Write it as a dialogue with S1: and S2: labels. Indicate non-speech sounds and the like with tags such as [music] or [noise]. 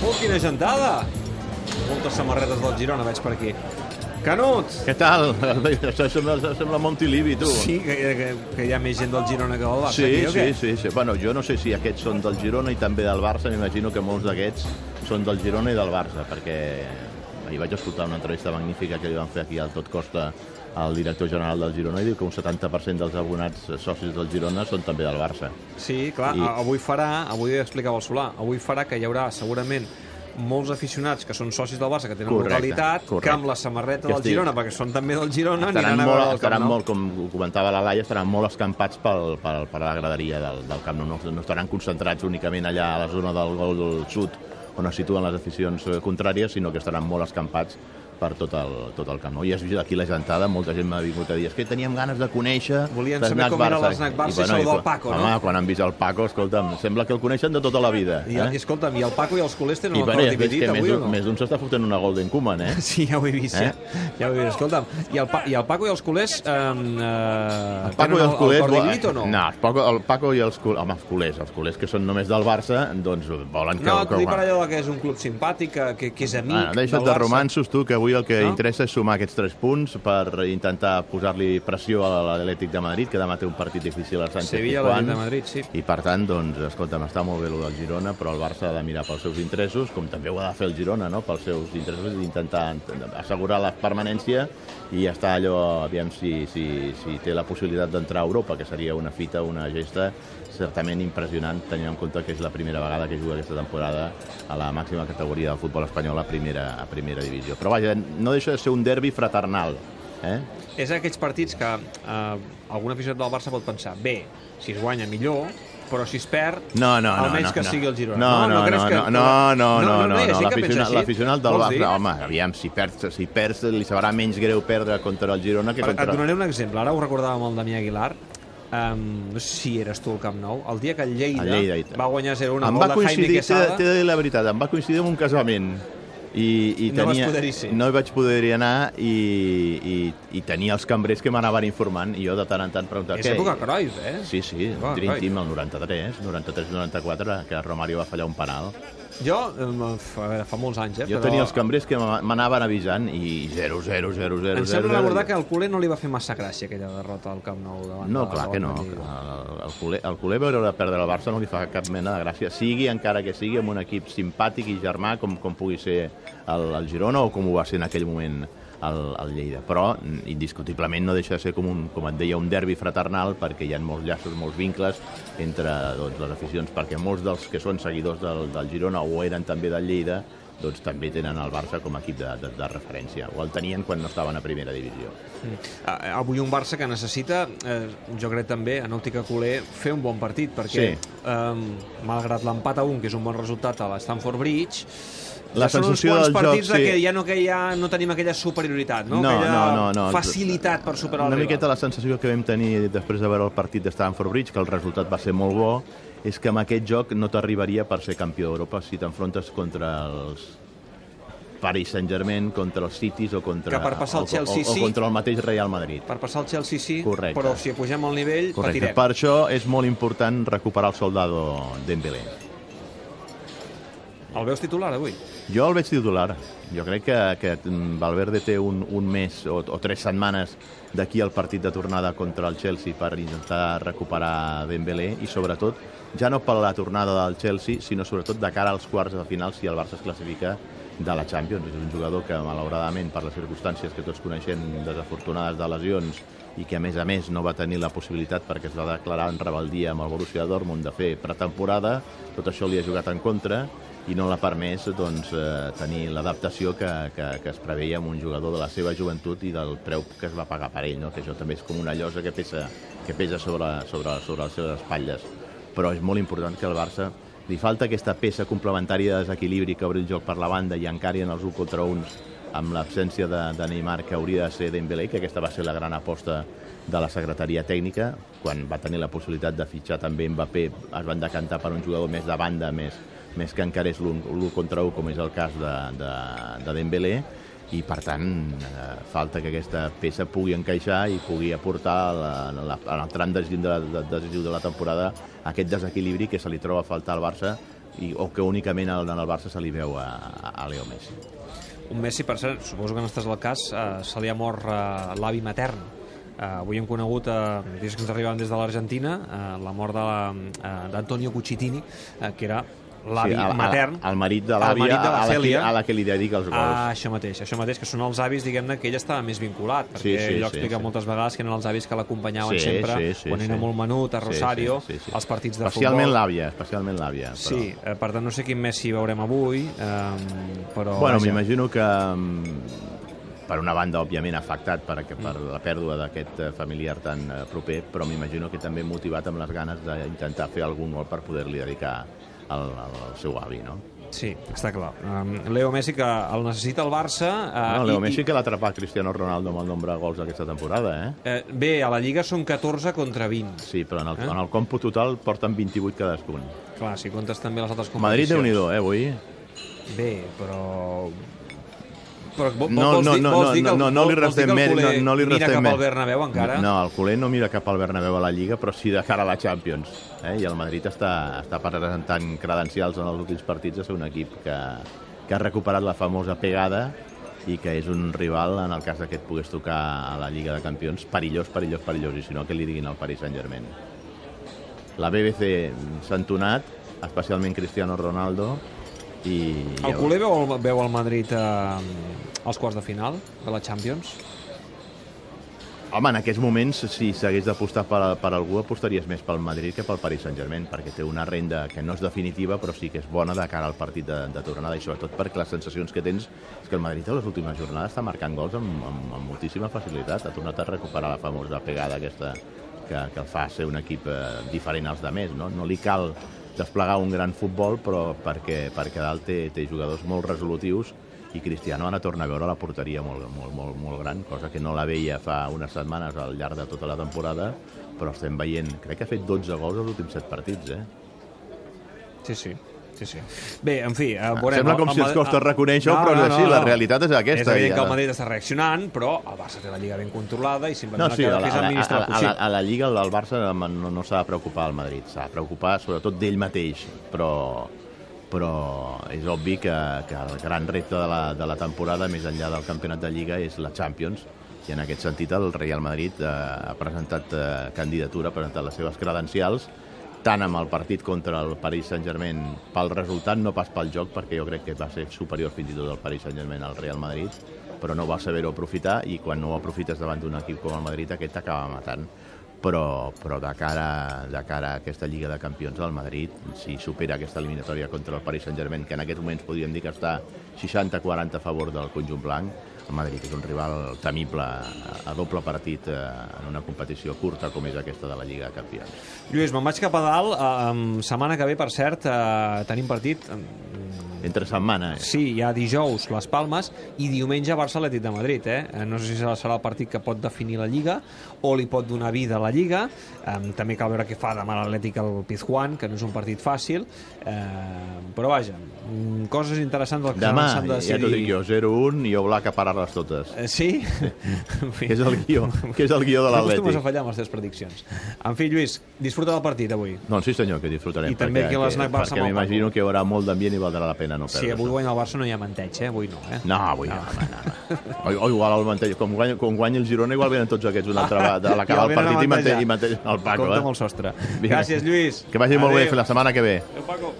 S1: Oh, quina gentada! Moltes samarretes del Girona veig per aquí. Canut!
S2: Què tal? [laughs] Això sembla, sembla Montilivi, tu.
S1: Sí, que, que, que hi ha més gent del Girona que del Barça.
S2: Sí,
S1: aquí,
S2: sí, sí, sí. Bueno, jo no sé si aquests són del Girona i també del Barça, m'imagino que molts d'aquests són del Girona i del Barça, perquè ahir vaig escoltar una entrevista magnífica que li van fer aquí al Tot Costa al director general del Girona i diu que un 70% dels abonats socis del Girona són també del Barça.
S1: Sí, clar,
S2: I-
S1: avui farà, avui explicava el Solà, avui farà que hi haurà segurament molts aficionats que són socis del Barça, que tenen
S2: Correcte,
S1: localitat,
S2: correcte.
S1: que amb la samarreta
S2: Que
S1: del
S2: estic-
S1: Girona, perquè són també del Girona,
S2: estaran
S1: aniran a
S2: molt,
S1: veure el Camp Nou.
S2: molt, com comentava la Laia, estaran molt escampats pel, pel, per la graderia del, del Camp Nou. No, no estaran concentrats únicament allà a la zona del gol del sud, on es situen les aficions eh, contràries, sinó que estaran molt escampats per tot el, tot el Camp Nou. I has vist aquí la gentada, molta gent m'ha vingut a dir que teníem ganes de conèixer
S1: Volien saber com era
S2: Barça."
S1: l'Snac Barça i
S2: bueno,
S1: sou del
S2: quan-
S1: Paco, no?
S2: Home, quan han vist el Paco, escolta'm, sembla que el coneixen de tota la vida.
S1: I,
S2: eh?
S1: i escolta'm, i el Paco i els culers tenen
S2: I,
S1: el
S2: bueno,
S1: cor
S2: és
S1: dividit
S2: que més
S1: avui o no?
S2: més d'un s'està fotent una Golden Koeman, eh? [laughs]
S1: Sí, ja ho he vist,
S2: Eh?
S1: ja. ja ho he vist. Escolta'm, i el, pa i el Paco i els culers eh, eh,
S2: El Paco i els culers...
S1: el cor
S2: vo-
S1: dividit o no?
S2: No, el Paco, el Paco i els, cul- home, els culers, els culers que són només del Barça, doncs volen que...
S1: No,
S2: que
S1: t'ho dic per allò que és un club simpàtic, que, que, és amic
S2: Bueno, deixa't de romansos, tu, que avui el que
S1: No?
S2: interessa és sumar aquests tres punts per intentar posar-li pressió a l'Atlètic de Madrid, que demà té un partit difícil al Sánchez
S1: Sevilla,
S2: Pizjuán.
S1: de Madrid, sí.
S2: I per tant, doncs, escolta'm, està molt bé el del Girona, però el Barça ha de mirar pels seus interessos, com també ho ha de fer el Girona, no?, pels seus interessos, i intentar assegurar la permanència i està allò, aviam si, si, si té la possibilitat d'entrar a Europa, que seria una fita, una gesta certament impressionant, tenint en compte que és la primera vegada que juga aquesta temporada a la màxima categoria del futbol espanyol a primera, a primera divisió. Però vaja, no deixa de ser un derbi fraternal, eh?
S1: És aquells partits que eh, algun aficionat del Barça pot pensar bé, si es guanya millor, però si es perd,
S2: No, no, no.
S1: almenys
S2: no,
S1: que
S2: no.
S1: sigui el Girona.
S2: No, no, no, no,
S1: que-
S2: no, no, no, no,
S1: no,
S2: no,
S1: pensa
S2: l'aficionat del? Barça, home, aviam, si perds, si perds li sabrà menys greu perdre contra el Girona que
S1: Et
S2: contra...
S1: donaré un exemple. Ara ho recordàvem el Damià Aguilar. Um, no sé si eres tu al Camp Nou. El dia que el Lleida,
S2: El Lleida,
S1: va guanyar 0-1
S2: em
S1: gol
S2: va
S1: de Jaime Quesada...
S2: t'he de dir la veritat, em va coincidir amb un casament. I, i
S1: No vas
S2: tenia,
S1: poder-hi ser.
S2: No hi vaig poder-hi anar i, i, i tenia els cambrers que m'anaven informant i jo de tant en tant preguntava
S1: És
S2: què...
S1: època Cruyff, eh?
S2: Sí, sí, Dream. Team el 93, 93-94, que Romario va fallar un penal.
S1: Jo, fa, fa molts anys, eh?
S2: Jo
S1: però
S2: tenia els cambrers que m'anaven avisant i 0, 0, 0, 0,
S1: Em sembla recordar que al culer no li va fer massa gràcia aquella derrota al Camp Nou davant
S2: No, clar que no. El, el, culer, el culer veure perdre el Barça no li fa cap mena de gràcia. Sigui, encara que sigui, amb un equip simpàtic i germà, com, com pugui ser el, el Girona o com ho va ser en aquell moment el, el Lleida. Però, indiscutiblement, no deixa de ser com, un, com et deia, un derbi fraternal, perquè hi ha molts llaços, molts vincles entre doncs, les aficions, perquè molts dels que són seguidors del, del Girona o eren també del Lleida, doncs també tenen el Barça com a equip de, de, de referència, o el tenien quan no estaven a primera divisió.
S1: Ah, Avui un Barça que necessita, eh, jo crec també, en òptica culer, fer un bon partit, perquè
S2: Sí.
S1: eh, malgrat l'empat a un, que és un bon resultat a l'Stanford Bridge,
S2: La
S1: ja són uns
S2: sensació
S1: quants
S2: joc,
S1: partits de
S2: sí.
S1: que ja no, que ja no tenim aquella superioritat, no?
S2: No,
S1: aquella
S2: no, no, no.
S1: facilitat per superar
S2: Una
S1: el
S2: miqueta
S1: rival.
S2: la sensació que vam tenir després de veure el partit de Stamford Bridge, que el resultat va ser molt bo, és que amb aquest joc no t'arribaria per ser campió d'Europa si t'enfrontes contra els Paris Saint-Germain, contra els Cities o contra,
S1: Que per passar el
S2: o,
S1: Chelsea,
S2: o, o
S1: sí.
S2: contra el mateix Real Madrid.
S1: Per passar el Chelsea sí,
S2: Correcte.
S1: però si pugem al nivell,
S2: Correcte.
S1: patirem.
S2: Per això és molt important recuperar el soldado Dembélé.
S1: El veus titular avui?
S2: Jo el veig titular. Jo crec que, que Valverde té un, un mes o, o tres setmanes d'aquí al partit de tornada contra el Chelsea per intentar recuperar Dembélé i sobretot, ja no per la tornada del Chelsea, sinó sobretot de cara als quarts de final si el Barça es classifica de la Champions. És un jugador que, malauradament, per les circumstàncies que tots coneixem desafortunades de lesions i que, a més a més, no va tenir la possibilitat perquè es va declarar en rebeldia amb el Borussia Dortmund de fer pretemporada, tot això li ha jugat en contra i no l'ha permès doncs, eh, tenir l'adaptació que, que, que es preveia amb un jugador de la seva joventut i del preu que es va pagar per ell, no? que això també és com una llosa que pesa, que pesa sobre, sobre, sobre les seves espatlles. Però és molt important que el Barça li falta aquesta peça complementària de desequilibri que obri el joc per la banda i encari en els 1 contra 1 amb l'absència de, de Neymar, que hauria de ser Dembélé, que aquesta va ser la gran aposta de la secretaria tècnica, quan va tenir la possibilitat de fitxar també Mbappé, es van decantar per un jugador més de banda, més, més que encara és l'1 contra 1, com és el cas de, de, de Dembélé, i per tant eh, falta que aquesta peça pugui encaixar i pugui aportar la, la, en el tram decisiu de, de, decisiu de la temporada aquest desequilibri que se li troba a faltar al Barça i, o que únicament en el Barça se li veu a, a Leo Messi.
S1: Un Messi, per cert, suposo que no estàs al cas, eh, se li ha mort eh, l'avi matern. Eh, avui hem conegut, eh, dies que ens arribaven des de l'Argentina, eh, la mort de la, d'Antonio Cucitini, eh, que era l'avi
S2: el,
S1: matern.
S2: El, el marit de l'àvia
S1: marit de la
S2: a, la
S1: Cèlia.
S2: a la que li dedica els gols.
S1: Ah, això mateix, això mateix, que són els avis, diguem-ne, que ell estava més vinculat, perquè
S2: Sí, sí,
S1: ell ho
S2: sí,
S1: explica
S2: sí.
S1: moltes vegades que eren els avis que l'acompanyaven
S2: Sí,
S1: sempre,
S2: sí, sí,
S1: quan era
S2: sí.
S1: molt menut, a
S2: Sí,
S1: Rosario,
S2: sí, sí, sí.
S1: als partits de
S2: Especialment
S1: futbol.
S2: l'àvia, especialment l'àvia. Però...
S1: Sí, eh, per tant, no sé quin Messi veurem avui, eh, però...
S2: Bueno, m'imagino que mm, per una banda, òbviament, afectat per, per la pèrdua d'aquest eh, familiar tan eh, proper, però m'imagino que també motivat amb les ganes d'intentar fer algun gol per poder-li dedicar al, al, al seu avi, no?
S1: Sí, està clar. Um, Leo Messi, que el necessita el Barça... Uh,
S2: no Leo Messi que l'ha atrapat Cristiano Ronaldo amb el nombre de gols aquesta temporada, eh?
S1: Eh, bé, a la Lliga són 14 contra 20.
S2: Sí, però en el,
S1: Eh?
S2: en el còmput total porten 28 cadascun.
S1: Clar, si comptes també les altres
S2: Madrid,
S1: competicions.
S2: déu nhi eh, avui?
S1: Bé, però... Però vo-
S2: No,
S1: vols
S2: no,
S1: dir,
S2: no,
S1: vols dir que
S2: no,
S1: el-
S2: no, no li
S1: vols dir que
S2: restem mèrit, no, no li
S1: mira cap al. Bernabéu encara?
S2: No, el culer no mira cap al Bernabéu a la Lliga, però sí de cara a la Champions. Eh? I el Madrid està, està presentant credencials en els últims partits de ser un equip que, que ha recuperat la famosa pegada i que és un rival, en el cas que et pogués tocar a la Lliga de Campions, perillós, perillós, perillós, i si no, que li diguin al Paris Saint-Germain. La BBC s'ha entonat, especialment Cristiano Ronaldo, i...
S1: El culer veu el, veu el Madrid eh, als quarts de final de la Champions?
S2: Home, en aquests moments, si s'hagués d'apostar per, per algú, apostaries més pel Madrid que pel Paris Saint-Germain, perquè té una renda que no és definitiva, però sí que és bona de cara al partit de, de tornada, i sobretot perquè les sensacions que tens és que el Madrid a les últimes jornades està marcant gols amb, amb, amb moltíssima facilitat. Ha tornat a recuperar la famosa pegada aquesta que, que el fa ser un equip eh, diferent als de més. No? no li cal desplegar un gran futbol, però perquè, perquè dalt té, té jugadors molt resolutius i Cristiano ara torna a veure la porteria molt, molt, molt, molt gran, cosa que no la veia fa unes setmanes al llarg de tota la temporada, però estem veient, crec que ha fet 12 gols als últims 7 partits, eh?
S1: Sí, sí. Sí, sí. Bé, en fi, eh, veurem...
S2: Sembla com
S1: el-
S2: si
S1: el Madrid-
S2: costa reconèixer-ho, però és així, la realitat és aquesta,
S1: És evident
S2: i
S1: que el Madrid està reaccionant, però el Barça té la Lliga ben controlada i simplement
S2: No,
S1: el
S2: sí,
S1: que
S2: a la,
S1: fer és
S2: a, a,
S1: administrar el
S2: a, la,
S1: possible.
S2: a la Lliga el Barça no, no s'ha de preocupar al Madrid, s'ha de preocupar sobretot d'ell mateix, però, però és obvi que, que el gran repte de la, de la temporada, més enllà del campionat de Lliga, és la Champions, i en aquest sentit el Real Madrid eh, ha presentat eh, candidatura, ha presentat les seves credencials, tant amb el partit contra el Paris Saint-Germain pel resultat, no pas pel joc, perquè jo crec que va ser superior fins i tot el Paris Saint-Germain al Real Madrid, però no va saber-ho aprofitar i quan no ho aprofites davant d'un equip com el Madrid aquest t'acaba matant. Però, però de, cara, de cara a aquesta Lliga de Campions el Madrid, si supera aquesta eliminatòria contra el Paris Saint-Germain, que en aquests moments podríem dir que està 60-40 a favor del conjunt blanc, el Madrid és un rival temible a, doble partit eh, en una competició curta com és aquesta de la Lliga de Campions.
S1: Lluís, me'n vaig cap a dalt. Eh, setmana que ve, per cert, eh, tenim partit...
S2: Entre setmana, eh?
S1: Sí, hi ha dijous Les Palmes i diumenge Barça Atlètic de Madrid. Eh? Eh, No sé si serà el partit que pot definir la Lliga o li pot donar vida a la Lliga. Eh, també cal veure què fa demà l'Atlètic al Pizjuán, que no és un partit fàcil. Eh, però vaja, mm, coses interessants del que
S2: Demà,
S1: s'han de
S2: ja t'ho
S1: decidir.
S2: dic jo, 0-1 i Oblak a parar-les totes.
S1: Eh, sí? [laughs]
S2: Que és el guió, que és el guió de
S1: No acostumes a
S2: l'Atlètic.
S1: fallar amb les teves prediccions. En fi, Lluís, disfruta del partit avui.
S2: Doncs sí senyor, que disfrutarem.
S1: I també aquí a l'Snack Barça
S2: Perquè m'imagino que hi haurà molt d'ambient i valdrà la pena no perdre
S1: Si avui guanya el Barça no hi ha manteig, eh? Avui no, eh?
S2: No, avui no, home, no. O, [laughs] o igual el mantell, com guanya, com guanya el Girona, igual venen tots aquests una altra [laughs] vegada, a l'acabar el partit i
S1: mantejar.
S2: i mantell el Paco.
S1: Compte
S2: eh?
S1: amb el sostre.
S2: Vinga.
S1: Gràcies, Lluís.
S2: Que vagi molt bé, fins la setmana que ve.
S1: Adéu, Paco.